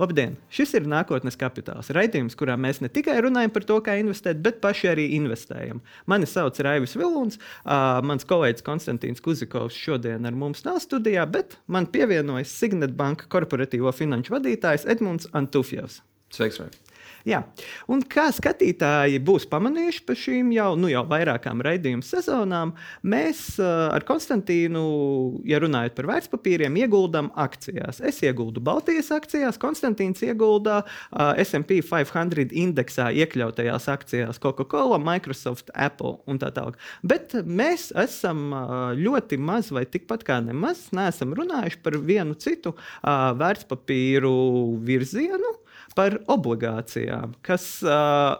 Labdien! Šis ir nākotnes kapitāls. Raidījums, kurā mēs ne tikai runājam par to, kā investēt, bet paši arī investējam. Mani sauc Raivis Vilons, uh, mans kolēģis Konstantīns Kuzikovs šodien ar mums nav studijā, bet man pievienojas Signet Banka korporatīvo finanšu vadītājs Edmunds Antufjevs. Sveiks, Raivis! Jā. Un kā skatītāji būs pamanījuši par šīm jau, nu, jau vairākām raidījumu sezonām, mēs ar Konstantīnu, ja runājot par vērtspapīriem, ieguldām akcijās. Es ieguldu Baltijas akcijās, Konstantīns iegulda uh, SP 500 indeksā iekļautajās akcijās Coca-Cola, Microsoft, Apple un tā tālāk. Bet mēs esam ļoti maz vai tikpat kā nemaz neesam runājuši par vienu citu vērtspapīru virzienu par obligācijām, kas uh,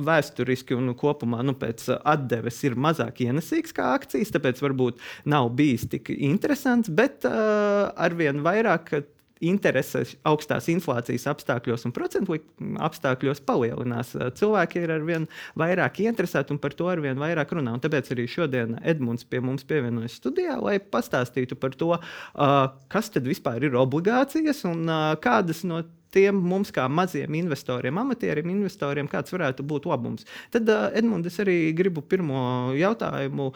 vēsturiski un kopumā nu, pēc atdeves ir mazāk ienesīgs kā akcijas, tāpēc varbūt nav bijis tik interesants, bet uh, arvien vairāk interese augstās inflācijas apstākļos un procentu apstākļos palielinās. Cilvēki ir arvien vairāk interesēti un par to arvien vairāk runā. Un tāpēc arī šodien Edmunds pie mums pievienojas studijā, lai pastāstītu par to, kas tad vispār ir obligācijas un kādas no tiem mums, kā maziem investoriem, amatieriem investoriem, kāds varētu būt labums. Tad, Edmunds, es arī gribu pirmo jautājumu,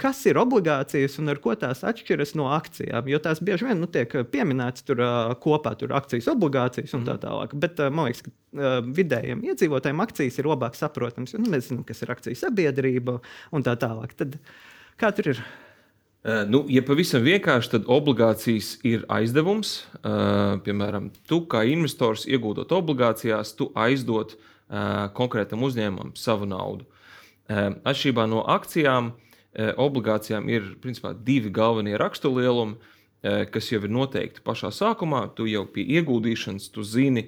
kas ir obligācijas un ar ko tās atšķiras no akcijām? Jo tās bieži vien nu, tiek pieminētas tur kopā, tur akcijas, obligācijas un tā mhm. tālāk. Bet man liekas, ka vidējiem iedzīvotājiem akcijas ir labāk saprotamas, jo nu, mēs zinām, kas ir akcijas sabiedrība un tā tālāk. Tad, kā tur ir? Uh, nu, ja pavisam vienkārši, tad obligācijas ir aizdevums. Uh, piemēram, tu kā investors ieguldot obligācijās, tu aizdod uh, konkrētam uzņēmumam savu naudu. Atšķirībā no akcijām, obligācijām ir principā, divi galvenie raksturlielumi, kas jau ir noteikti pašā sākumā. Tu jau pie ieguldīšanas zini,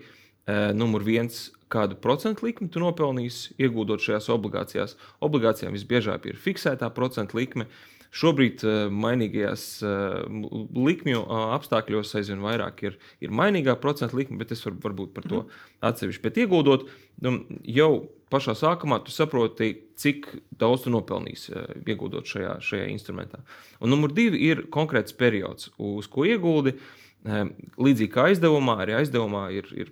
numur viens, kādu procentu likmi tu nopelnīsi, ieguldot šajās obligācijās. Obligācijām visbiežāk ir fiksētā procentu likme. Uh, Šobrīd uh, mainīgajās uh, likmju apstākļos aizvien vairāk ir, ir mainīgā procenta likme, bet es varu varbūt par to mhm. atsevišķi. Bet ieguldot, nu, jau pašā sākumā tu saproti, cik daudz tu nopelnīsi ieguldot šajā, šajā instrumentā. Un numur divi ir konkrēts periods, uz ko ieguldi. Līdzīgi kā aizdevumā, arī aizdevumā ir, ir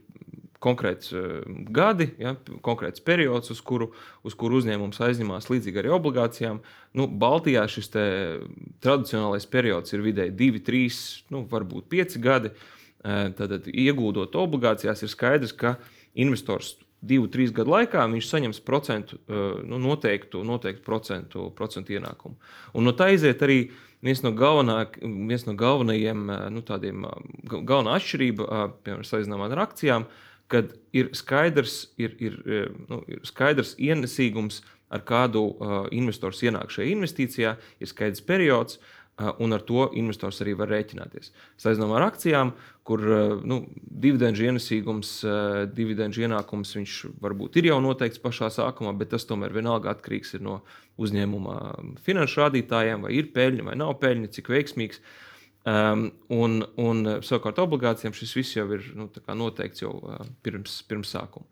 konkrēts uh, gadi, ja, konkrēts periods, uz kuru, uz kuru uzņēmums aizņemās līdzīgi arī obligācijām. Nu, Baltijā šis tradicionālais periods ir vidēji 2, 3, nu, varbūt 5 gadi. Uh, tad, ieguldot obligācijās, ir skaidrs, ka investors divu, trīs gadu laikā viņš saņems procentu, uh, nu, noteiktu, noteiktu procentu, procentu ienākumu. Un no tā iziet arī viens no, galvenā, viens no galvenajiem, nu, tādiem, galvenā atšķirība, piemēram, salīdzinājumā ar akcijām, kad ir skaidrs, ir, ir, e, nu, ir skaidrs ienesīgums, ar kādu uh, investors ienāk šajā investīcijā, ir skaidrs periods. Uh, un ar to investors arī var rēķināties. Salīdzinām ar akcijām, kur uh, nu, dividendžu ienesīgums, uh, dividendžu ienākums varbūt ir jau noteikts pašā sākumā, bet tas tomēr vienalga atkarīgs no uzņēmuma finanšu rādītājiem, vai ir peļņa vai nav peļņa, cik veiksmīgs ir Um, un, un savukārt obligācijām šis viss jau ir nu, noteikts jau uh, pirms, pirms sākuma.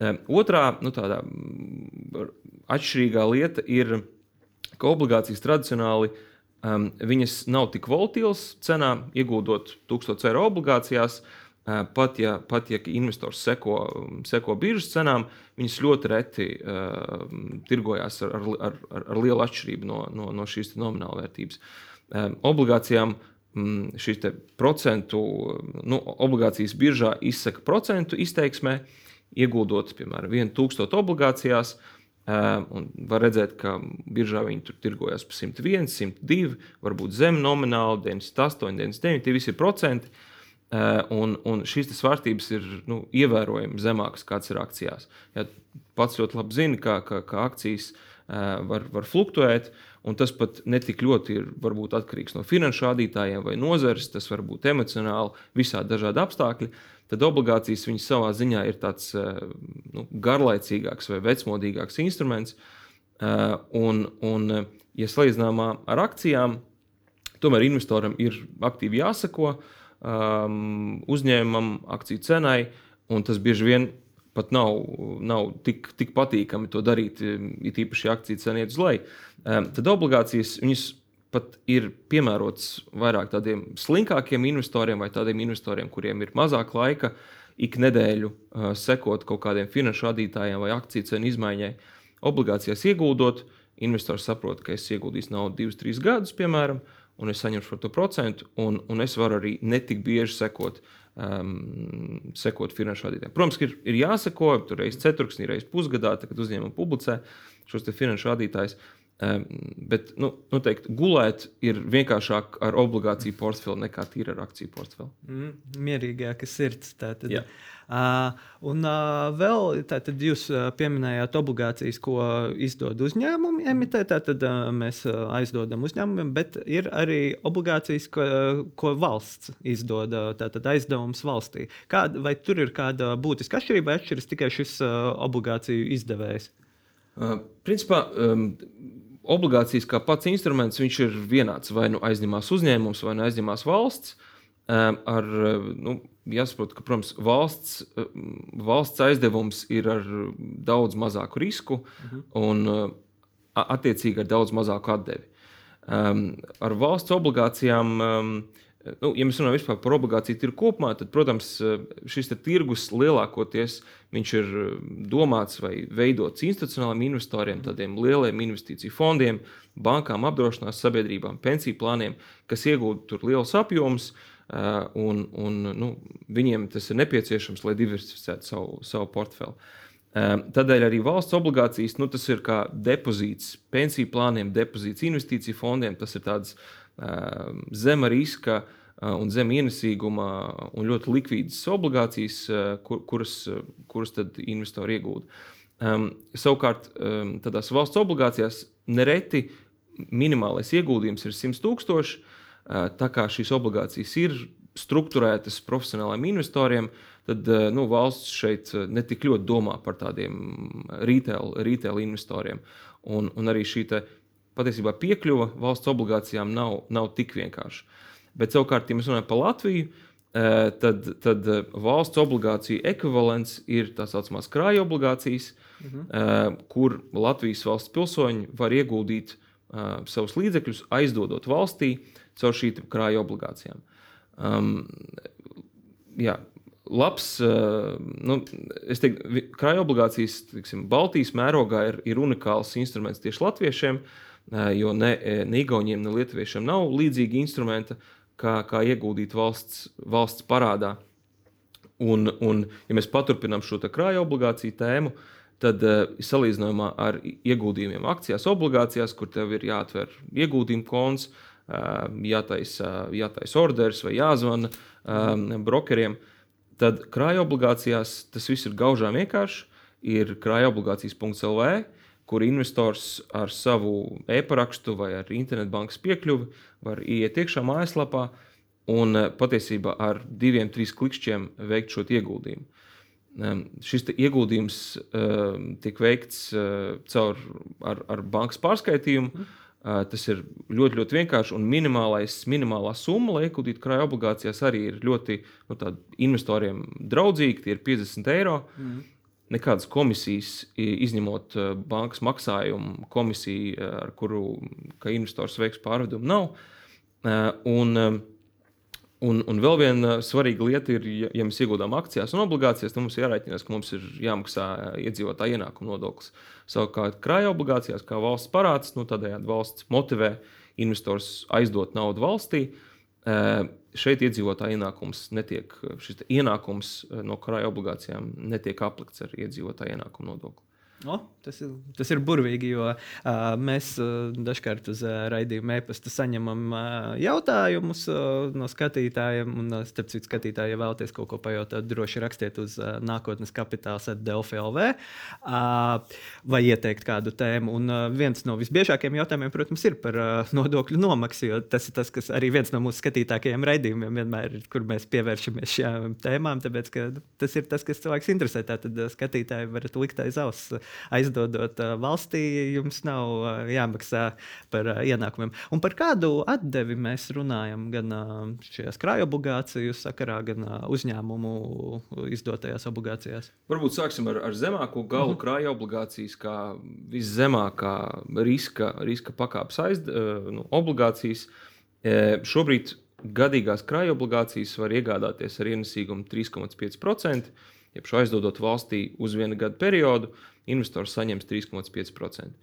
Um, otrā nu, tādā, mm, atšķirīgā lieta ir, ka obligācijas tradicionāli um, nav tik volatilas cenā, ieguldot 1000 eiro obligācijās. Uh, pat ja, pat ja investors seko, seko biržas cenām, viņas ļoti reti uh, tirgojās ar, ar, ar, ar lielu atšķirību no, no, no šīs nomināla vērtības. Um, obligācijām uh, Mm, šīs procentu, nu, obligācijas biržā izsaka procentu izteiksmē, ieguldot, piemēram, 1000 obligācijās. Un var redzēt, ka biržā viņi tur tirgojas par 101, 102, varbūt zem nomināli, 98, 99, tie visi ir procenti. Un, un šīs svārstības ir nu, ievērojami zemākas kādas ir akcijās. Ja pats ļoti labi zini, ka, ka, ka akcijas var, var fluktuēt. Uh, Un tas pat netik ļoti ir varbūt, atkarīgs no finanšu rādītājiem vai nozares, tas var būt emocionāli, visādi dažādi apstākļi. Tad obligācijas viņas savā ziņā ir tāds eh, nu, garlaicīgāks vai vecmodīgāks instruments. Eh, un, un, ja salīdzinām ar akcijām, tomēr investoram ir aktīvi jāsako um, uzņēmumam, akciju cenai, un tas bieži vien pat nav, nav tik, tik patīkami to darīt, it īpaši akciju cena iet uz leju. Tad obligācijas pat ir piemērotas vairāk tādiem slinkākiem investoriem vai tādiem investoriem, kuriem ir mazāk laika. ik nedēļu uh, sekot kaut kādiem finanšu rādītājiem vai akciju cenu izmaiņai. Obligācijās ieguldot, investors saprot, ka es ieguldīšu naudu divus, trīs gadus, piemēram, un es saņemšu par to procentu, un, un es varu arī netik bieži sekot, um, sekot finanšu rādītājiem. Protams, ir, ir jāseko, tur reizes ceturksnī, reizes pusgadā, kad uzņēmumi publicē šos finanšu rādītājus. Um, bet, nu, noteikti, gulēt ir vienkāršāk ar obligāciju portfeli nekā tīri ar akciju portfeli. Mm, mierīgāka sirds. Tātad. Yeah. Uh, un uh, vēl tātad jūs pieminējāt obligācijas, ko izdod uzņēmumi emitē. Tātad uh, mēs aizdodam uzņēmumiem, bet ir arī obligācijas, ko, ko valsts izdod. Tātad aizdevums valstī. Kāda, vai tur ir kāda būtiska atšķirība vai atšķiras tikai šis uh, obligāciju izdevējs? Uh, principā, um, obligācijas kā pats instruments ir vienāds. Vai nu aizņemās uzņēmums, vai nu aizņemās valsts. Ar, nu, jāsaprot, ka protams, valsts, valsts aizdevums ir ar daudz mazāku risku mhm. un attiecīgi ar daudz mazāku atdevi. Ar valsts obligācijām, nu, ja mēs runājam par obligāciju tirgu kopumā, tad, protams, šis tirgus lielākoties ir domāts vai veidots institucionāliem investoriem, tādiem lieliem investīciju fondiem, bankām, apdrošināšanas sabiedrībām, pensiju plāniem, kas iegūtu lielus apjomus. Uh, un, un, nu, viņiem tas ir nepieciešams, lai diversificētu savu, savu portfeli. Tādēļ arī valsts obligācijas, nu, tas ir kā depozīts pensiju plāniem, depozīts investīciju fondiem. Tas ir tāds uh, zema riska uh, un zem ienesīguma un ļoti likvīdas obligācijas, uh, kur, kuras, kuras tad investori iegūda. Um, savukārt, um, tādās valsts obligācijās nereti minimālais ieguldījums ir 100 tūkstoši tā kā šīs obligācijas ir strukturētas profesionāliem investoriem, tad nu, valsts šeit netik ļoti domā par tādiem retail, retail investoriem. Un, un arī šī patiesībā piekļuva valsts obligācijām nav, nav tik vienkārša. Bet savukārt, ja mēs runājam par Latviju, tad, tad valsts obligāciju ekvivalents ir tā saucamās krāja obligācijas, mhm. kur Latvijas valsts pilsoņi var ieguldīt savus līdzekļus, aizdodot valstī, caur šīm krāju obligācijām. Um, jā, labs, nu, es teiktu, krāju obligācijas tiksim, Baltijas mērogā ir, ir unikāls instruments tieši latviešiem, uh, jo ne, ne Igauniem, ne Lietuviešiem nav līdzīga instrumenta, kā, kā ieguldīt valsts, valsts parādā. Un, un, ja mēs paturpinām šo krāju obligāciju tēmu, tad uh, salīdzinājumā ar ieguldījumiem akcijās, obligācijās, kur tev ir jāatver ieguldījumu konts, jātaisa, jātaisa orders vai jāzvana brokeriem, tad krājuma obligācijās tas viss ir gaužām vienkārši. Ir krājuma obligācijas.lv, kur investors ar savu e-parakstu vai ar internetbankas piekļuvi var iet iekšā mājaslapā un patiesībā ar diviem, trīs klikšķiem veikt šo ieguldījumu. Um, šis ieguldījums um, tiek veikts uh, caur ar, ar bankas pārskaitījumu. Mm Tas ir ļoti, ļoti vienkārši. Un minimālais, minimālā summa, lai ieguldītu krājuma obligācijās, arī ir ļoti nu, investoriem draudzīga. Tie ir 50 eiro. Mm. Nekādas komisijas, izņemot bankas maksājumu komisiju, ar kuru investors veiks pārvedumu, nav. Un, Un, un vēl viena svarīga lieta ir, ja, mēs ieguldām akcijās un obligācijās, tad mums ir jārēķinās, ka mums ir jāmaksā iedzīvotāja ienākuma nodoklis. Savukārt, krājuma obligācijās, kā valsts parāds, nu, tādējādi valsts motivē investors aizdot naudu valstī. Šeit iedzīvotāja ienākums netiek, šis ienākums no krājuma obligācijām netiek aplikts ar iedzīvotāja ienākuma nodokli. O, tas, ir, tas ir burvīgi, jo uh, mēs uh, dažkārt uz uh, raidījuma e-pasta saņemam uh, jautājumus uh, no skatītājiem. Un, uh, starp citu, skatītāji, ja vēlaties kaut ko pajautāt, droši rakstiet uz uh, nākotnes kapitāls Delfi LV uh, vai ieteikt kādu tēmu. Un uh, viens no visbiežākajiem jautājumiem, protams, ir par uh, nodokļu nomaksu, jo tas ir tas, kas arī viens no mūsu skatītākajiem raidījumiem vienmēr ir, kur mēs pievēršamies šīm tēmām, tāpēc ka tas ir tas, kas cilvēks interesē. Tātad uh, skatītāji varat likt aiz auss aizdodot valstī, jums nav jāmaksā par ienākumiem. Un par kādu atdevi mēs runājam gan šajās krājuma obligāciju sakarā, gan uzņēmumu izdotajās obligācijās? Varbūt sāksim ar, ar zemāko galu uh -huh. krājuma obligācijas, kā viszemākā riska, riska pakāpes aiz, nu, obligācijas. Šobrīd gadīgās krājuma obligācijas var iegādāties ar ienesīgumu 3,5%. Jeb šo aizdodot valstī uz vienu gadu periodu, investors saņems 3,5%.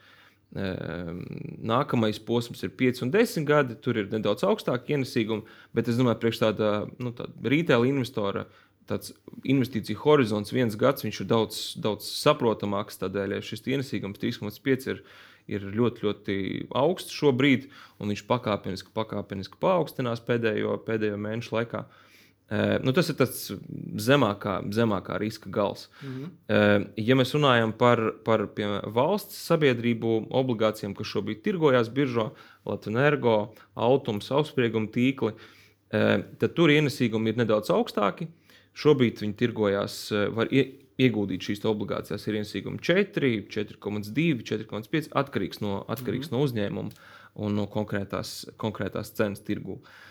Ehm, nākamais posms ir 5 un 10 gadi. Tur ir nedaudz augstāka ienesīguma, bet es domāju, ka tāda nu, tā retail investora tāds investīciju horizonts, viens gads, viņš ir daudz, daudz saprotamāks. Tādēļ šis ienesīgums 3,5 ir, ir ļoti, ļoti augsts šobrīd, un viņš pakāpeniski, pakāpeniski paaugstinās pēdējo, pēdējo mēnešu laikā. Uh, nu, tas ir tas zemākā, zemākā riska gals. Mm -hmm. ja mēs runājam par, par piemēram, valsts sabiedrību obligācijām, kas šobrīd tirgojās biržā, Latvijas automašīnu, augstsprieguma tīkli, uh, tad tur ienesīgumi ir nedaudz augstāki. Šobrīd viņi tirgojās, uh, var ie, ieguldīt šīs obligācijas, ir ienesīgumi 4, 4,2, 4,5 atkarīgs no, atkarīgs mm -hmm. no uzņēmuma un no konkrētās, konkrētās cenas tirgū. Uh,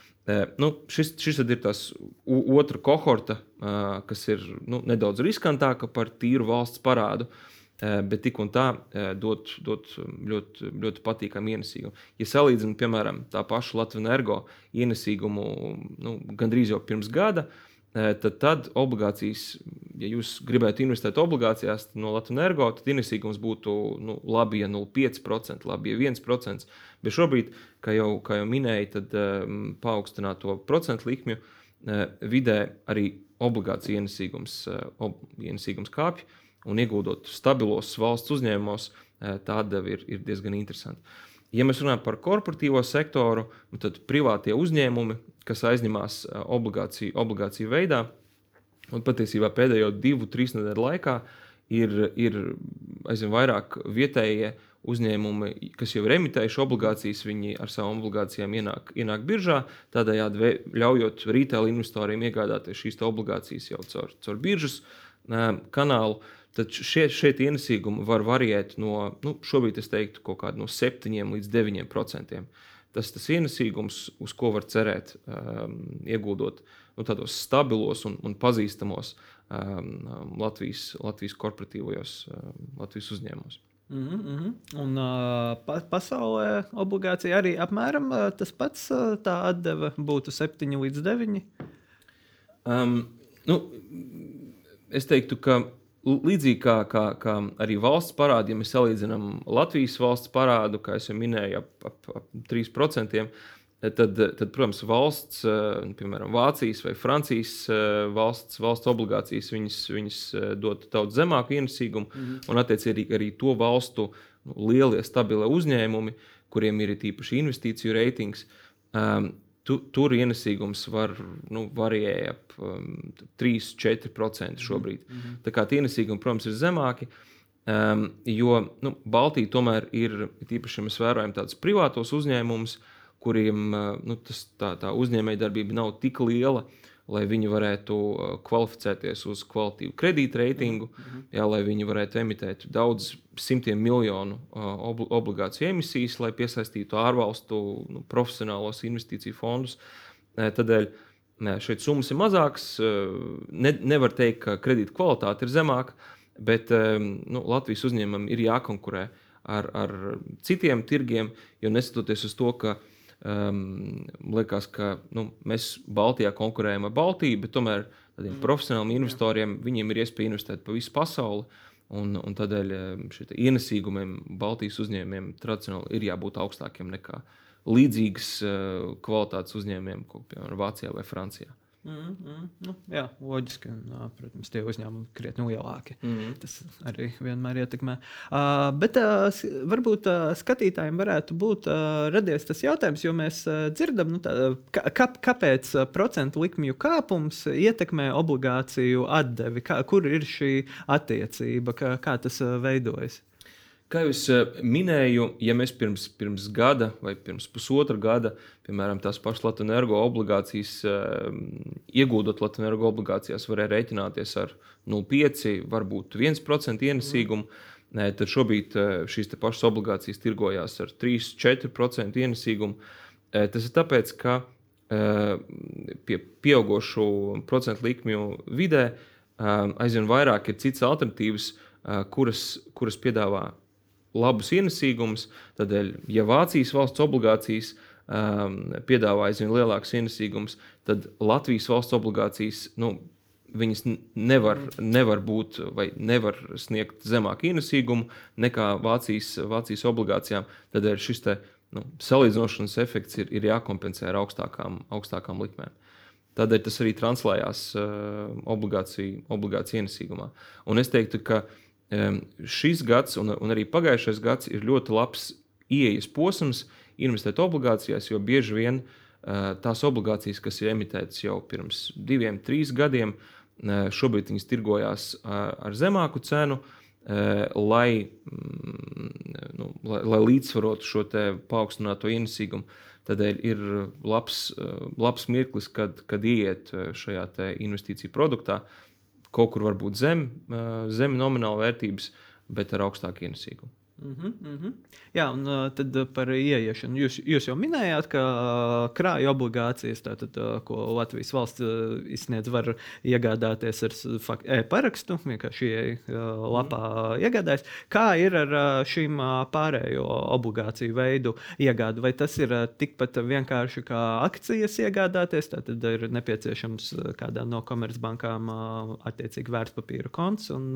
Nu, šis, šis ir tas otra kohorta, kas ir nu, nedaudz riskantāka par tīru valsts parādu, bet tik un tā dot, dot ļoti, ļoti patīkamu ienesīgumu. Ja salīdzinām, piemēram, tā paša Latvijas energo ienesīgumu nu, gandrīz jau pirms gada, tad, tad obligācijas, ja jūs gribētu investēt obligācijās no Latvijas energo, tad ienesīgums būtu nu, labi, ja 0,5%, labi, ja 1%. Bet šobrīd, kā jau, kā jau minēju, tad um, paaugstināto procentu likmju uh, vidē arī obligāciju ienesīgums, uh, ob, ienesīgums kāpj. Un ieguldot stabilos valsts uzņēmumos, uh, tāda ir, ir diezgan interesanta. Ja mēs runājam par korporatīvo sektoru, tad privātie uzņēmumi, kas aizņemās uh, obligāciju, obligāciju veidā, un patiesībā pēdējo divu, trīs nedēļu laikā ir, ir aizvien vairāk vietējie uh, uzņēmumi, kas jau ir emitējuši obligācijas, viņi ar savām obligācijām ienāk, ienāk biržā, tādējādi ļaujot retail investoriem iegādāties šīs obligācijas jau caur, caur biržas kanālu. Tad šie, šeit ienesīgumi var variēt no, nu, šobrīd es teiktu, no 7 līdz 9 procentiem. Tas tas ienesīgums, uz ko var cerēt, um, ieguldot nu, tādos stabilos un, un pazīstamos um, Latvijas, Latvijas korporatīvajos um, Latvijas uzņēmumos. Mm -hmm. Un uh, pa, pasaulē obligācija arī apmēram uh, tas pats uh, tā atdeve būtu 7 līdz 9. Um, nu, es teiktu, ka līdzīgi kā, kā, kā arī valsts parādi, ja mēs salīdzinām Latvijas valsts parādu, kā jau minēju, ap, ap, ap 3%, Tad, tad, protams, valsts, eh, piemēram, Vācijas vai Francijas eh, valsts, valsts obligācijas, viņas, viņas eh, dod daudz zemāku ienesīgumu, mm -hmm. un attiecīgi arī to valstu nu, lielie, stabilie uzņēmumi, kuriem ir īpaši investīciju reitings. Um, tu, tur ienesīgums var nu, variēt ap um, 3-4% šobrīd. Mm -hmm. Tā kā tie ienesīgumi, protams, ir zemāki. Um, jo nu, Baltija tomēr ir īpaši, ja mēs vērojam tādus privātos uzņēmumus, uh, kuriem eh, nu, tas, tā, tā uzņēmējdarbība nav tik liela, lai viņi varētu eh, kvalificēties uz kvalitīvu kredītreitingu, mm -hmm. jā, lai viņi varētu emitēt daudz simtiem miljonu uh, obli obligāciju emisijas, lai piesaistītu ārvalstu nu, profesionālos investīciju fondus. Tādēļ šeit summas ir mazākas. Ne, nevar teikt, ka kredīta kvalitāte ir zemāka, bet nu, Latvijas uzņēmumam ir jākonkurē ar, ar citiem tirgiem, jo neskatoties uz to, ka Um, liekas, ka nu, mēs Baltijā konkurējam ar Baltiju, bet tomēr tādiem mm. profesionāliem investoriem viņiem ir iespēja investēt pa visu pasauli. Un, un tādēļ šiem ienesīgumiem Baltijas uzņēmumiem tradicionāli ir jābūt augstākiem nekā līdzīgas uh, kvalitātes uzņēmumiem, ko piemēram Vācijā vai Francijā. Mm, mm, nu, jā, loģiski. Un, protams, tie uzņēmumi ir krietni lielāki. Mm. Tas arī vienmēr ietekmē. Uh, bet uh, varbūt uh, skatītājiem varētu būt uh, radies tas jautājums, jo mēs uh, dzirdam, nu, tā, kā, kāpēc procentu likmju kāpums ietekmē obligāciju atdevi. Kā, kur ir šī attiecība, kā, kā tas uh, veidojas? Kā jau eh, minēju, ja mēs pirms, pirms gada vai pirms pusotra gada, piemēram, tās pašas Latvijas energo obligācijas, uh, iegūdot Latvijas energo obligācijās, varēja rēķināties ar 0,5, varbūt 1% ienesīgumu, mm. tad šobrīd šīs pašas obligācijas tirgojās ar 3-4% ienesīgumu. Tas ir tāpēc, ka pie pieaugušu procentu likmju vidē aizvien vairāk ir citas alternatīvas, kuras, kuras piedāvā labus ienesīgumus. Tādēļ, ja Vācijas valsts obligācijas um, piedāvā aizvien lielākus ienesīgumus, tad Latvijas valsts obligācijas. Nu, Viņas nevar, nevar būt vai nevar sniegt zemāku ienesīgumu nekā Vācijas, Vācijas obligācijām. Tad šis te, nu, salīdzinošanas efekts ir, ir jākompensē ar augstākām, augstākām likmēm. Tādēļ tas arī translējās uh, obligāciju, obligāciju ienesīgumā. Un es teiktu, ka um, šis gads un, un arī pagājušais gads ir ļoti labs ieejas posms investēt obligācijās, jo bieži vien uh, tās obligācijas, kas ir emitētas jau pirms diviem, trīs gadiem, uh, šobrīd viņas tirgojās uh, ar zemāku cenu. Uh, lai, mm, nu, lai, lai līdzsvarotu šo paaugstināto ienesīgumu, Tādēļ ir labs, labs mirklis, kad, kad iet šajā investīciju produktā, kaut kur varbūt zem, zem nomināla vērtības, bet ar augstāku ienesīgumu. Mm -hmm, mm -hmm. Jā, un tad par ieiešanu. Jūs, jūs jau minējāt, ka krāja obligācijas, tātad, ko Latvijas valsts izsniedz, var iegādāties ar e-parakstu, vienkārši lapā mm. iegādājas. Kā ir ar šīm pārējo obligāciju veidu iegādi? Vai tas ir tikpat vienkārši kā akcijas iegādāties? Tad ir nepieciešams kādā no komercbankām attiecīgi vērtspapīra konts un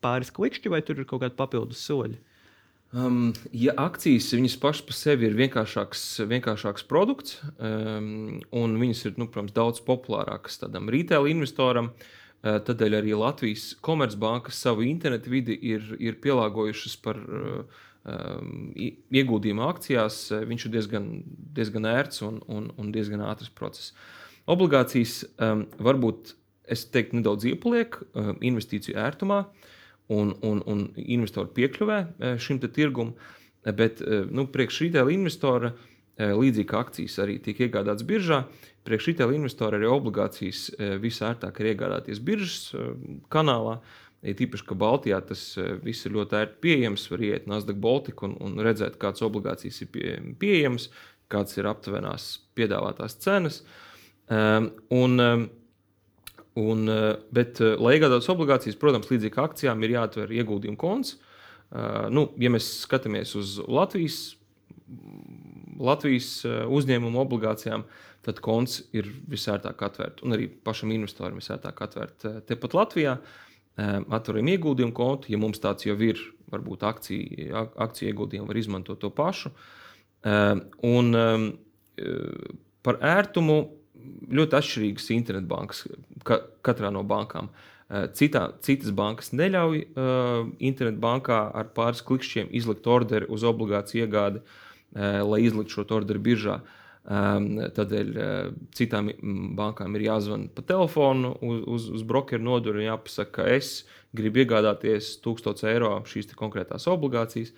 pāris klikšķi, vai tur ir kaut kādi papildus soļi? Um, ja akcijas viņas pašas par sevi ir vienkāršāks, vienkāršāks produkts, um, un viņas ir nu, protams, daudz populārākas tādam retail investoram, uh, tādēļ arī Latvijas komercbankas savu internetu vidi ir, ir pielāgojušas par uh, um, ieguldījumu akcijās. Viņš ir diezgan, diezgan ērts un, un, un diezgan ātrs process. Obligācijas um, varbūt, es teiktu, nedaudz iepaliek um, investīciju ērtumā. Uh, un, un, un investoru piekļuvē e, šim tirgumam. E, bet e, nu, priekš retail investora, līdzīgi kā akcijas arī tiek iegādātas biržā, priekš retail investora arī obligācijas visērtāk ir iegādāties biržas kanālā. Ir tīpaši, ka Baltijā tas viss ir ļoti ērti pieejams. Var iet Nasdaq Baltica un, un redzēt, kādas obligācijas ir pie, pieejamas, kādas ir aptuvenās piedāvātās cenas. Um, un, um, Un, eh, bet, eh, lai iegādātos obligācijas, protams, līdzīgi kā akcijām, ir jāatver ieguldījumu konts. Uh, nu, ja mēs skatāmies uz Latvijas, Latvijas uzņēmumu obligācijām, tad konts ir visērtāk atvērt. Un arī pašam investoram visērtāk atvērt. Tepat Latvijā atveram ieguldījumu kontu. Ja mums tāds jau ir, varbūt akciju, akciju ieguldījumu var izmantot to pašu. Un par ērtumu ļoti atšķirīgas internetbankas ka, katrā no bankām. Eh, citā, citas bankas neļauj uh, internetbankā ar pāris klikšķiem izlikt orderi uz obligāciju iegādi, uh, lai izliktu šo orderu biržā. Um, tādēļ uh, citām bankām ir jāzvan pa telefonu uz, uz, uz brokeru noduru un jāpasaka, ka es gribu iegādāties 1000 eiro šīs konkrētās obligācijas.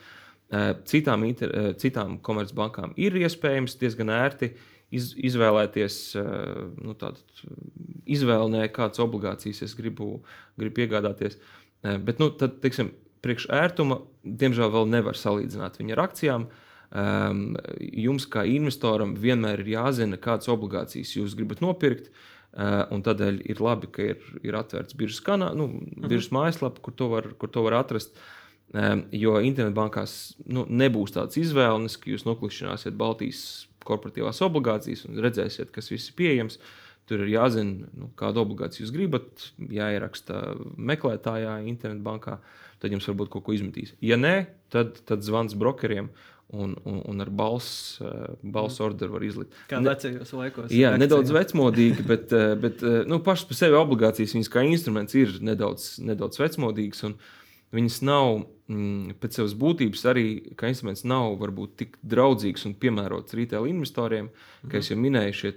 Uh, citām, inter, uh, citām komercbankām ir iespējams diezgan ērti uh, iz, izvēlēties, eh, nu, tādu izvēlnē, kādas obligācijas es gribu, gribu iegādāties. Eh, bet, nu, tad, teiksim, priekš ērtuma, diemžēl, vēl nevar salīdzināt viņu ar akcijām. Um, jums, kā investoram, vienmēr ir jāzina, kādas obligācijas jūs gribat nopirkt. Uh, tādēļ ir labi, ka ir, ir atvērts biržas, kanā, nu, mhm. biržas mājaslapa, kur to var, kur to var atrast. Um, jo internetbankās nu, nebūs tādas izvēles, ka jūs noklikšķināsiet Baltijas korporatīvās obligācijas un redzēsiet, kas viss ir pieejams. Tur ir jāzina, nu, kādu obligāciju jūs gribat, jāieraksta meklētājā, internetbankā. Tad jums varbūt kaut ko izmetīs. Ja nē, tad, tad zvans brokeriem. Un, un, un ar balss bals mm. orderu var izlikt. Kā vecajos laikos. Jā, akcija. nedaudz vecmodīgi, bet, eh, bet eh, nu, pašas par sevi obligācijas, viņas kā instruments ir nedaudz, nedaudz vecmodīgas. Un, uh, viņas nav mm, pēc savas būtības arī, kā instruments, nav varbūt tik draudzīgs un piemērots retail investoriem. Mm. Kā jau minēju, šie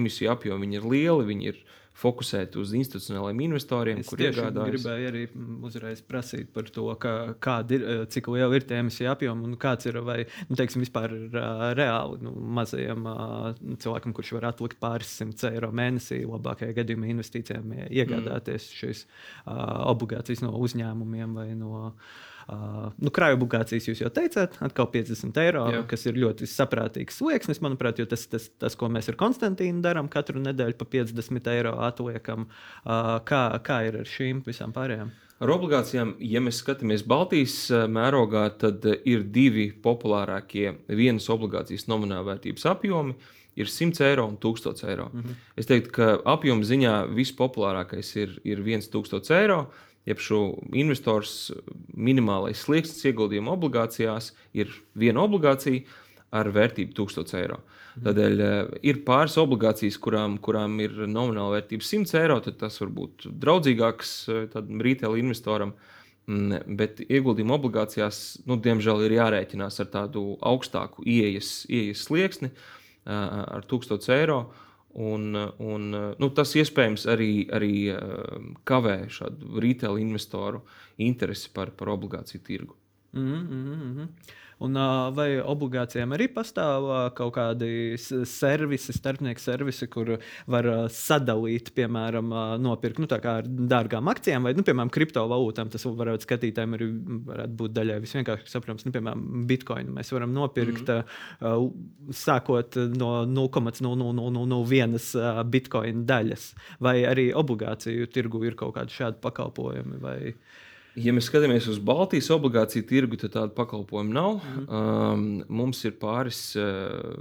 emisiju apjomi ir lieli, viņi ir fokusēti uz institucionāliem investoriem, es kuriem iegādājas. gribēju arī uzreiz prasīt par to, ka, kāda ir, cik liela ir tā emisija apjoma un kāds ir vai, nu, teiksim, vispār reāli nu, mazajam cilvēkam, kurš var atlikt pāris simtus eiro mēnesī, labākajā gadījumā investīcijām iegādāties mm. šīs obligācijas no uzņēmumiem vai no. Uh, nu, krājuma obligācijas jūs jau teicāt, atkal 50 eiro, Jā. kas ir ļoti saprātīgs slieksnis, manuprāt, jo tas, tas, tas, ko mēs ar Konstantīnu darām, katru nedēļu pa 50 eiro atliekam. Uh, kā, kā ir ar šīm visām pārējām? Ar obligācijām, ja mēs skatāmies Baltijas mērogā, tad ir divi populārākie vienas obligācijas nomināla vērtības apjomi. Ir 100 eiro un 1000 eiro. Mm -hmm. Es teiktu, ka apjoma ziņā vispopulārākais ir, ir 1000 eiro. Jeb šo investors minimālais slieksnis ieguldījuma obligācijās ir viena obligācija ar vērtību 1000 eiro. Uh, Tādēļ uh, ir pāris obligācijas, kurām, kurām ir nomināla vērtība 100 eiro. Tas var būt draudzīgāks uh, retail investoram. Mm, bet ieguldījuma obligācijās, nu, diemžēl, ir jārēķinās ar tādu augstāku ieejas, ieejas slieksni, ar 1000 eiro. Un, un, nu, tas iespējams arī, arī kavē šādu retail investoru interesi par, par obligāciju tirgu. Mm -hmm. Un, vai obligācijām arī pastāv kaut kādi servisi, starpnieku servisi, kur var sadalīt, piemēram, nopirkt nu, ar dārgām akcijām vai, nu, piemēram, kriptovalūtām. Tas varētu skatītājiem arī varētu būt daļai visvienkāršāk saprotams. Nu, piemēram, bitkoinu mēs varam nopirkt mm -hmm. sākot no 0,0001 bitkoina daļas, vai arī obligāciju tirgu ir kaut kādi šādi pakalpojumi. Vai... Ja mēs skatāmies uz Baltijas obligāciju tirgu, tad tādu pakalpojumu nav. Mm -hmm. um, mums ir pāris uh,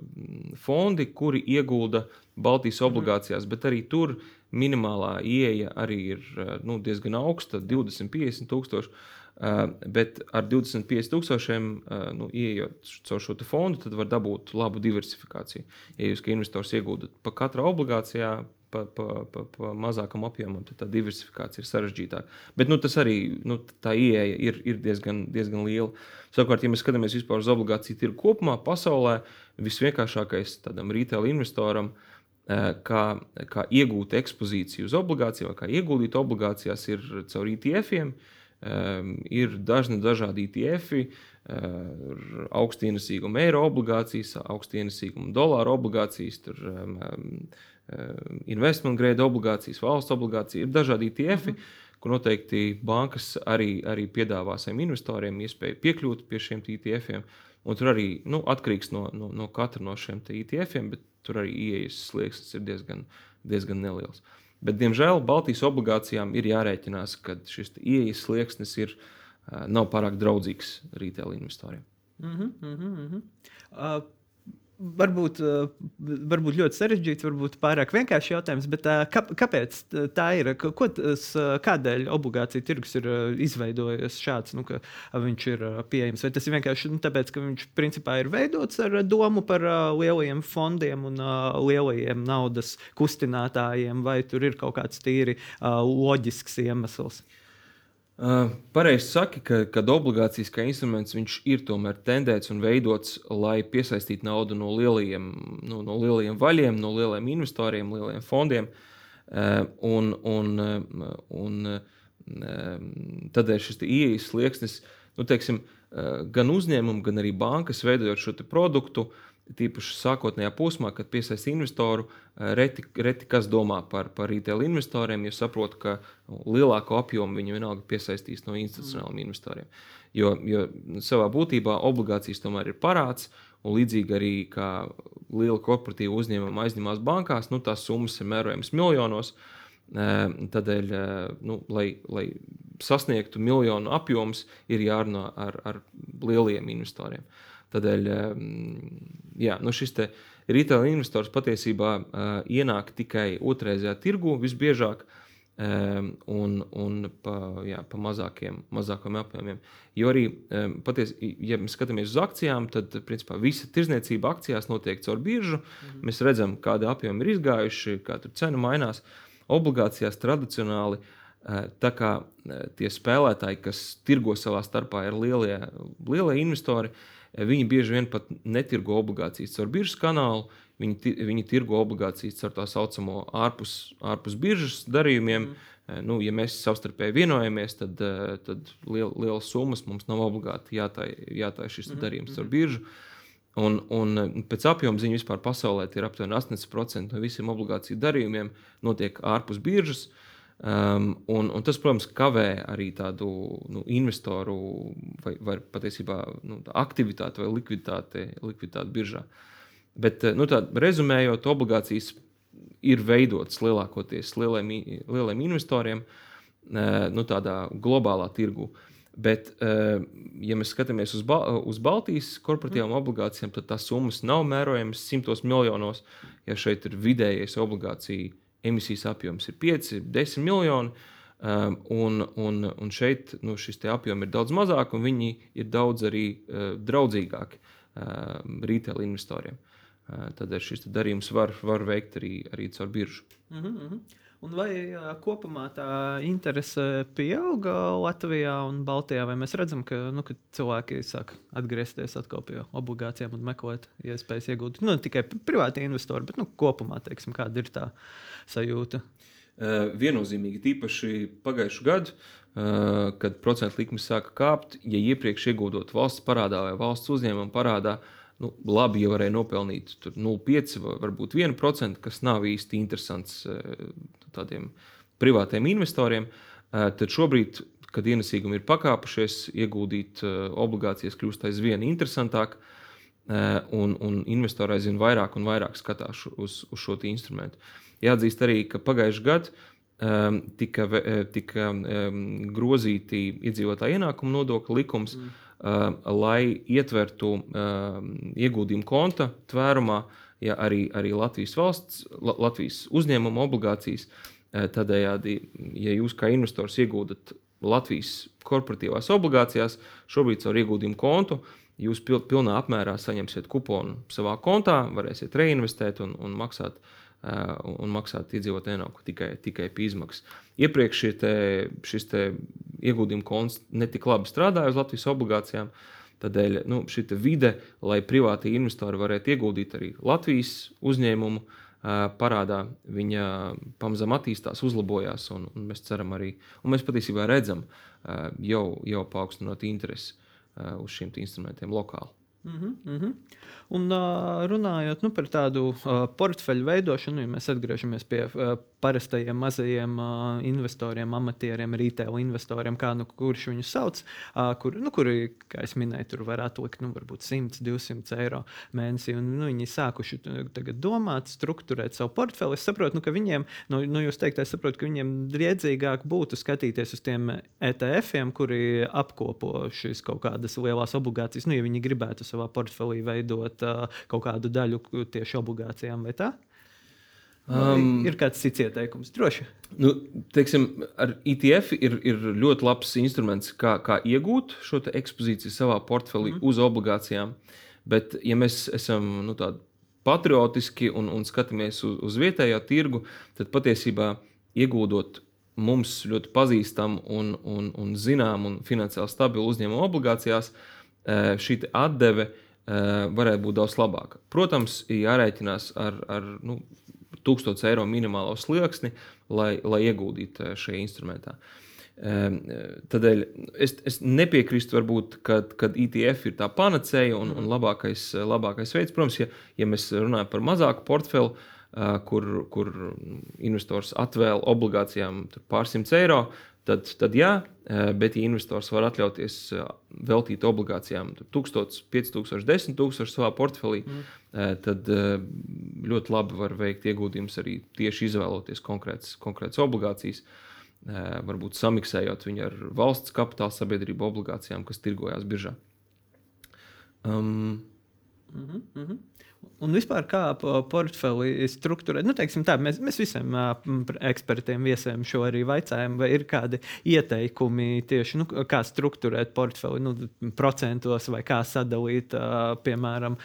fondi, kuri iegulda Baltijas mhm. obligācijās, mm -hmm. bet arī tur minimālā ieeja arī ir uh, nu, diezgan augsta - 20, 50 tūkstoši. Uh, bet ar 25 tūkstošiem uh, nu, ieejot caur šo fondu, tad var dabūt labu diversifikāciju. Ja jūs kā investors iegūdat pa katru obligācijā pa, pa, pa, pa mazākam apjomam, tad tā diversifikācija ir sarežģītāka. Bet nu, tas arī nu, tā ieeja ir, ir diezgan, diezgan liela. Savukārt, ja mēs skatāmies vispār uz obligāciju tirgu kopumā, pasaulē visvienkāršākais tādam retail investoram. Eh, kā, kā iegūt ekspozīciju uz obligācijām, kā ieguldīt obligācijās, ir caur ETF-iem. Um, ir dažni dažādi ETF, uh, eh, augstu ienesīgumu eiro obligācijas, augstu ienesīgumu dolāru obligācijas, tur, um, Ehm, investment grade obligācijas, valsts obligācijas, ir dažādi ETF, mm -hmm. kur noteikti bankas arī, arī piedāvā saviem investoriem iespēju piekļūt pie šiem ETF-iem. Un tur arī nu, atkarīgs no, no, no katra no šiem ETF-iem, bet tur arī ieejas slieksnis ir diezgan, diezgan neliels. Bet, diemžēl, Baltijas obligācijām ir jārēķinās, ka šis ieejas slieksnis ir, nav pārāk draudzīgs retail investoriem. Mm -hmm, mm -hmm. Uh, Varbūt, eh, varbūt ļoti sarežģīts, varbūt pārāk vienkāršs jautājums, bet eh, kā, kāpēc tā ir? Ko eh, kādēļ obligācija tirgus ir izveidojies šāds, nu, ka viņš ir pieejams? Vai tas ir vienkārši nu, tāpēc, ka viņš principā ir veidots ar domu par lielajiem fondiem un lielajiem naudas kustinātājiem, vai tur ir kaut kāds tīri loģisks iemesls? Uh, pareizi saki, ka kad obligācijas kā instruments ir tomēr tendēts un veidots, lai piesaistītu naudu no lielajiem, nu, no lielajiem vaļiem, no lielajiem investoriem, lielajiem fondiem. Uh, un, un, uh, un, tādēļ šis ieejas slieksnis, nu, teiksim, gan uzņēmumi, gan arī bankas veidojot šo produktu, uh, Tīpaši sākotnējā posmā, kad piesaista investoru, eh, reti, reti kas domā par, par retail investoriem, jo saprot, ka lielāko apjomu viņi vienalga piesaistīs no institucionāliem mm. investoriem. Jo, jo savā būtībā obligācijas tomēr ir parāds, un līdzīgi arī kā liela korporatīva uzņēmuma aizņemās bankās, nu, tās summas ir mērojamas miljonos. Eh, tādēļ, eh, nu, lai, lai sasniegtu miljonu apjomus, ir jārunā ar, ar lieliem investoriem. Uh, Tādēļ jā, nu šis retail investors patiesībā uh, ienāk tikai otrreizējā tirgu visbiežāk. Un un pa, jā, pa mazākiem, mazākiem apjomiem. Jo arī, patiesi, ja mēs skatāmies uz akcijām, tad principā, visa tirzniecība akcijās notiek caur biržu. -hmm. Mēs redzam, kāda apjoma ir izgājuši, kā tur cena mainās. Obligācijās tradicionāli uh, tā kā uh, tie spēlētāji, kas tirgo savā starpā, ir lielie, lielie investori. Uh, Viņi bieži vien pat netirgo obligācijas caur biržas kanālu, viņi, viņi tirgo obligācijas caur tā saucamo ārpus, ārpus biržas darījumiem. Mm. Nu, ja mēs savstarpēji vienojamies, tad, eh, tad liel, lielas summas mums nav obligāti jātāj šis mm. darījums caur biržu. Un, un eh, pēc apjoma ziņas vispār pasaulē ir aptuveni 80% no visiem obligāciju darījumiem notiek ārpus biržas. Uh, Um, un, un tas, protams, kavē arī tādu nu, investoru vai, vai patiesībā nu, aktivitāti vai likviditāti, likviditāti biržā. Bet, nu, tā, rezumējot, obligācijas ir veidotas lielākoties lieliem, lieliem investoriem. nu, tādā globālā tirgu. Bet, ja mēs skatāmies uz, Bal uz Baltijas korporatīvām mm. obligācijām, tad tās summas nav mērojamas simtos miljonos. Ja šeit ir vidējais obligāciju emisijas apjoms, ir 5, 10 miljoni, un, un, un šeit nu, šis apjoms ir daudz mazāk, un viņi ir daudz arī draudzīgāki retail investoriem. Tad šis darījums var, var veikt arī, arī caur biržu. Mm -hmm. Un vai kopumā tā interese pieauga Latvijā un Baltijā? Vai mēs redzam, ka, nu, ka cilvēki sāk atgriezties atkal pie obligācijām un meklēt iespējas iegūt nu, ne tikai privāti investori, bet nu, kopumā teiksim, kāda ir tā sajūta? Viennozīmīgi, tīpaši pagājušajā gadā, kad procentu likmes sāka kāpt, ja iepriekš iegūdot valsts parādā vai valsts uzņēmuma parādā, uh, nu, labi, ja varēja nopelnīt 0,5 vai varbūt 1%, kas nav īsti interesants eh, tādiem privātiem investoriem. Eh, tad šobrīd, kad ienesīgumi ir pakāpušies, ieguldīt eh, obligācijas kļūst aizvien interesantāk. Un, un investori aizvien vairāk un vairāk skatās uz, uz šo instrumentu. Jāatzīst arī, ka pagājušajā gadā um, tika, tika um, grozīti iedzīvotāju ienākumu nodokļu likums. Mm lai ietvertu uh, ieguldījumu konta tvērumā ja arī, arī Latvijas valsts, Latvijas uzņēmuma obligācijas. Uh, tādējādi, ja jūs kā investors iegūdat Latvijas korporatīvās obligācijās, šobrīd caur ieguldījumu kontu, jūs pilnā apmērā saņemsiet kuponu savā kontā, varēsiet reinvestēt un, un maksāt uh, un maksāt iedzīvotāju ienākumu tikai, tikai pie izmaksas. Iepriekš te, šis te ieguldījuma konts netik labi strādāja uz Latvijas obligācijām. Tādēļ nu, šī vide, lai privāti investori varētu ieguldīt arī Latvijas uzņēmumu parādā, viņa pamazām attīstās, uzlabojās. Un, un mēs ceram arī, un mēs patiesībā redzam jau, jau paaugstinot interesi uz šiem instrumentiem lokāli. Mm -hmm, mm -hmm. Un uh, runājot nu, par tādu uh, portfeļu veidošanu, ja mēs atgriežamies pie uh, parastajiem mazajiem uh, investoriem, amatieriem, retail investoriem, kā nu kurš viņus sauc, uh, kur, nu, kuri, kā jau minēju, tur var atlikt nu, varbūt 100, 200 eiro mēnesī. Un, nu, viņi sākuši domāt, struktūrēt savu portfeli. Es saprotu, nu, ka viņiem, nu, nu jūs teikt, es saprotu, ka viņiem driedzīgāk būtu skatīties uz tiem ETF-iem, kuri apkopo šīs kaut kādas lielas obligācijas, nu, ja viņi gribētu savā portfelī veidot kaut kādu daļu tieši obligācijām vai tā? Um, ir kāds cits ieteikums, droši. Nu, teiksim, ar ETF ir, ir ļoti labs instruments, kā, kā iegūt šo ekspozīciju savā portfelī mm. uz obligācijām. Bet, ja mēs esam nu, patriotiski un, un skatāmies uz, uz vietējo tirgu, tad patiesībā ieguldot mums ļoti pazīstamu un, un, un zināmu un finansiāli stabilu uzņēmumu obligācijās, uh, šī atdeve eh, varētu būt daudz labāka. Protams, jārēķinās ar, ar nu, 1000 eiro minimālo slieksni, lai, lai ieguldītu eh, šajā instrumentā. Tādēļ es, es nepiekrītu, varbūt, kad, kad ETF ir tā panacēja un, un labākais, labākais veids. Protams, ja, ja mēs runājam par mazāku portfeli, kur, kur investors atvēl obligācijām pārsimt eiro, tad, tad jā, eh, bet ja investors var atļauties eh, veltīt obligācijām 1000, 5000, 10 000 savā portfelī, mm. Eh, tad ļoti labi var veikt ieguldījumus arī tieši izvēloties konkrētas, konkrētas obligācijas. Varbūt samiksējot viņu ar valsts kapitāla sabiedrību obligācijām, kas tirgojās biržā. Um, mm -hmm, mm -hmm. Un vispār kā portfeli struktūrēt, nu, teiksim, tā, mēs, mēs visiem ekspertiem, viesiem šo arī vaicājam, vai ir kādi ieteikumi tieši, nu, kā struktūrēt portfeli, nu, procentos vai kā sadalīt, piemēram,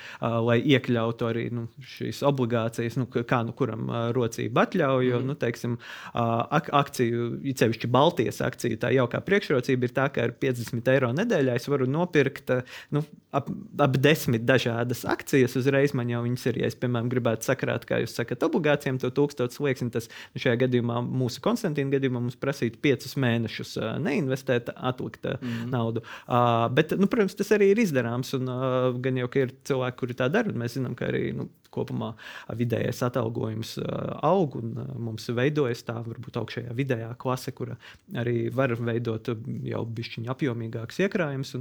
lai iekļautu arī nu, šīs obligācijas, nu, kā nu kuram rocība atļauj. Jo, mm. nu, teiksim, ak akciju, cevišķi Baltijas akciju, tā jaukā priekšrocība ir tā, ka ar 50 eiro nedēļā es varu nopirkt nu, ap, ap desmit dažādas akcijas uzreiz. Man jau viņas ir. Ja es, piemēram, gribētu sakrāt, kā jūs sakat, obligācijām, to tūkstošu slieksni, tas nu, šajā gadījumā, mūsu Konstantīna gadījumā, mums prasītu piecus mēnešus uh, neinvestēt, atlikt uh, mm. naudu. Uh, bet, nu, protams, tas arī ir izdarāms. Un, uh, gan jau, ka ir cilvēki, kuri tā dara, un mēs zinām, ka arī nu, kopumā vidējais atalgojums aug un mums veidojas tā varbūt augšējā vidējā klase, kur arī var veidot jau bišķiņu apjomīgāks iekrājums.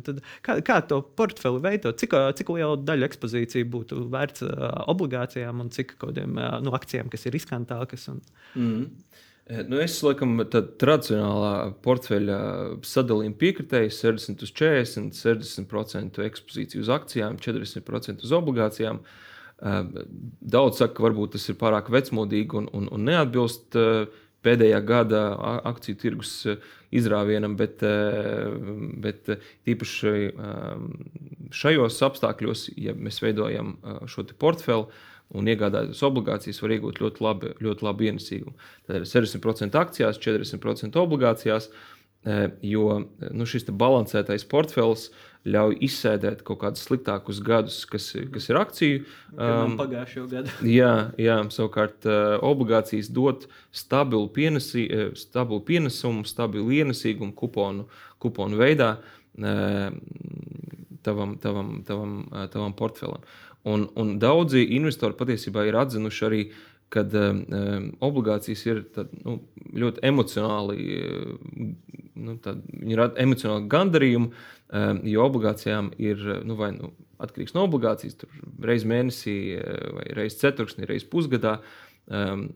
Kā, kā to portfeli veidot? Cik, cik liela daļa ekspozīcija būtu vērts obligācijām un cik kādiem nu, akcijām, kas ir riskantākas? Un... Mm. Nu, es laikam tādu tradicionālā portfeļa sadalījumu piekritēju 60 uz 40, 60% ekspozīciju uz akcijām, 40% uz obligācijām. Daudz saka, ka varbūt tas ir pārāk vecmodīgi un, un, un neatbilst pēdējā gada akciju tirgus izrāvienam, bet, bet tīpaši šajos apstākļos, ja mēs veidojam šo portfeli, un iegādāties obligācijas, var iegūt ļoti labu, ļoti labu ienesīgumu. Tad ir 60% akcijās, 40% obligācijās, e, jo nu, šis balansētais portfels ļauj izsēdēt kaut kādus sliktākus gadus, kas, kas ir akciju. Um, Pagājušo gadu. jā, jā, savukārt uh, obligācijas dod stabilu, pienesi, stabilu pienesumu, stabilu ienesīgumu kuponu, kuponu veidā. Tavam, tavam, tavam, tavam portfelam. Un, un daudzi investori patiesībā ir atzinuši arī, ka um, um, obligācijas ir tad, nu, ļoti emocionāli, nu, viņi ir emocionāli gandarījumi, um, jo obligācijām ir nu, vai nu, atkarīgs no obligācijas, tur reizes mēnesī, vai reizes ceturksnī, reizes pusgadā.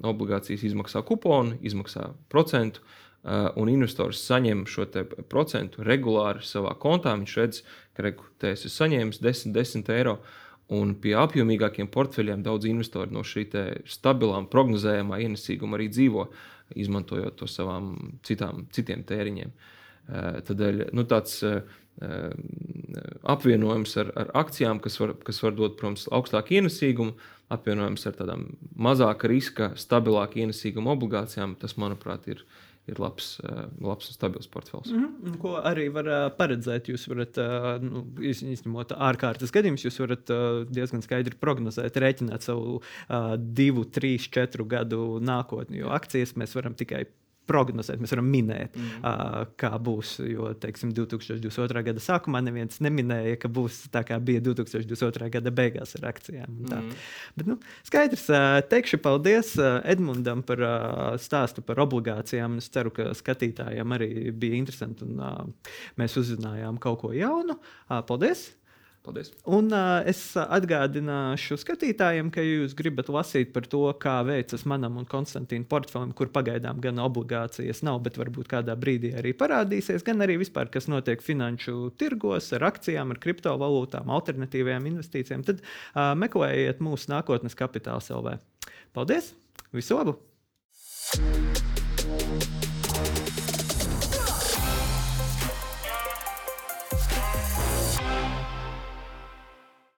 Obligācijas izmaksā kuponu, izmaksā procentu, uh, un investors saņem šo procentu regulāri savā kontā. Viņš redz, ka es esmu saņēmis 10, 10 eiro. Uh, Un pie apjomīgākiem portfeļiem daudz investori no šī stabilām, prognozējamā ienesīguma arī dzīvo, izmantojot to savām citām, citiem tēriņiem. Eh, Tādēļ nu, tāds eh, apvienojums ar, ar akcijām, kas var, kas var dot, protams, augstāku ienesīgumu, apvienojums ar tādām mazāka riska, stabilāku ienesīgumu obligācijām, tas, manuprāt, ir, ir labs, eh, labs un stabils portfels. Mm -hmm. Ko arī var uh, paredzēt? Jūs varat, uh, nu, izņemot ārkārtas gadījumus, jūs varat diezgan skaidri prognozēt, rēķināt savu divu, trīs, četru gadu nākotni. Jo akcijas mēs varam tikai prognozēt, mēs varam minēt, mm. uh, kā būs. Jo, teiksim, 2022. gada sākumā neviens neminēja, ka būs tā, kā bija 2022. gada beigās ar akcijām. Mm. Bet, nu, skaidrs, uh, teikšu paldies uh, Edmundam par uh, stāstu par obligācijām. Es ceru, ka skatītājiem arī bija interesanti un uh, mēs uzzinājām kaut ko jaunu. Uh, paldies! Paldies. Un uh, es atgādināšu skatītājiem, ka jūs gribat lasīt par to, kā veicas manam un Konstantīna portfelim, kur pagaidām gan obligācijas nav, bet varbūt kādā brīdī arī parādīsies, gan arī vispār, kas notiek finanšu tirgos ar akcijām, ar kriptovalūtām, alternatīvajām investīcijām, tad uh, meklējiet mūsu nākotnes kapitāla LV. Paldies! Visu labu! thank you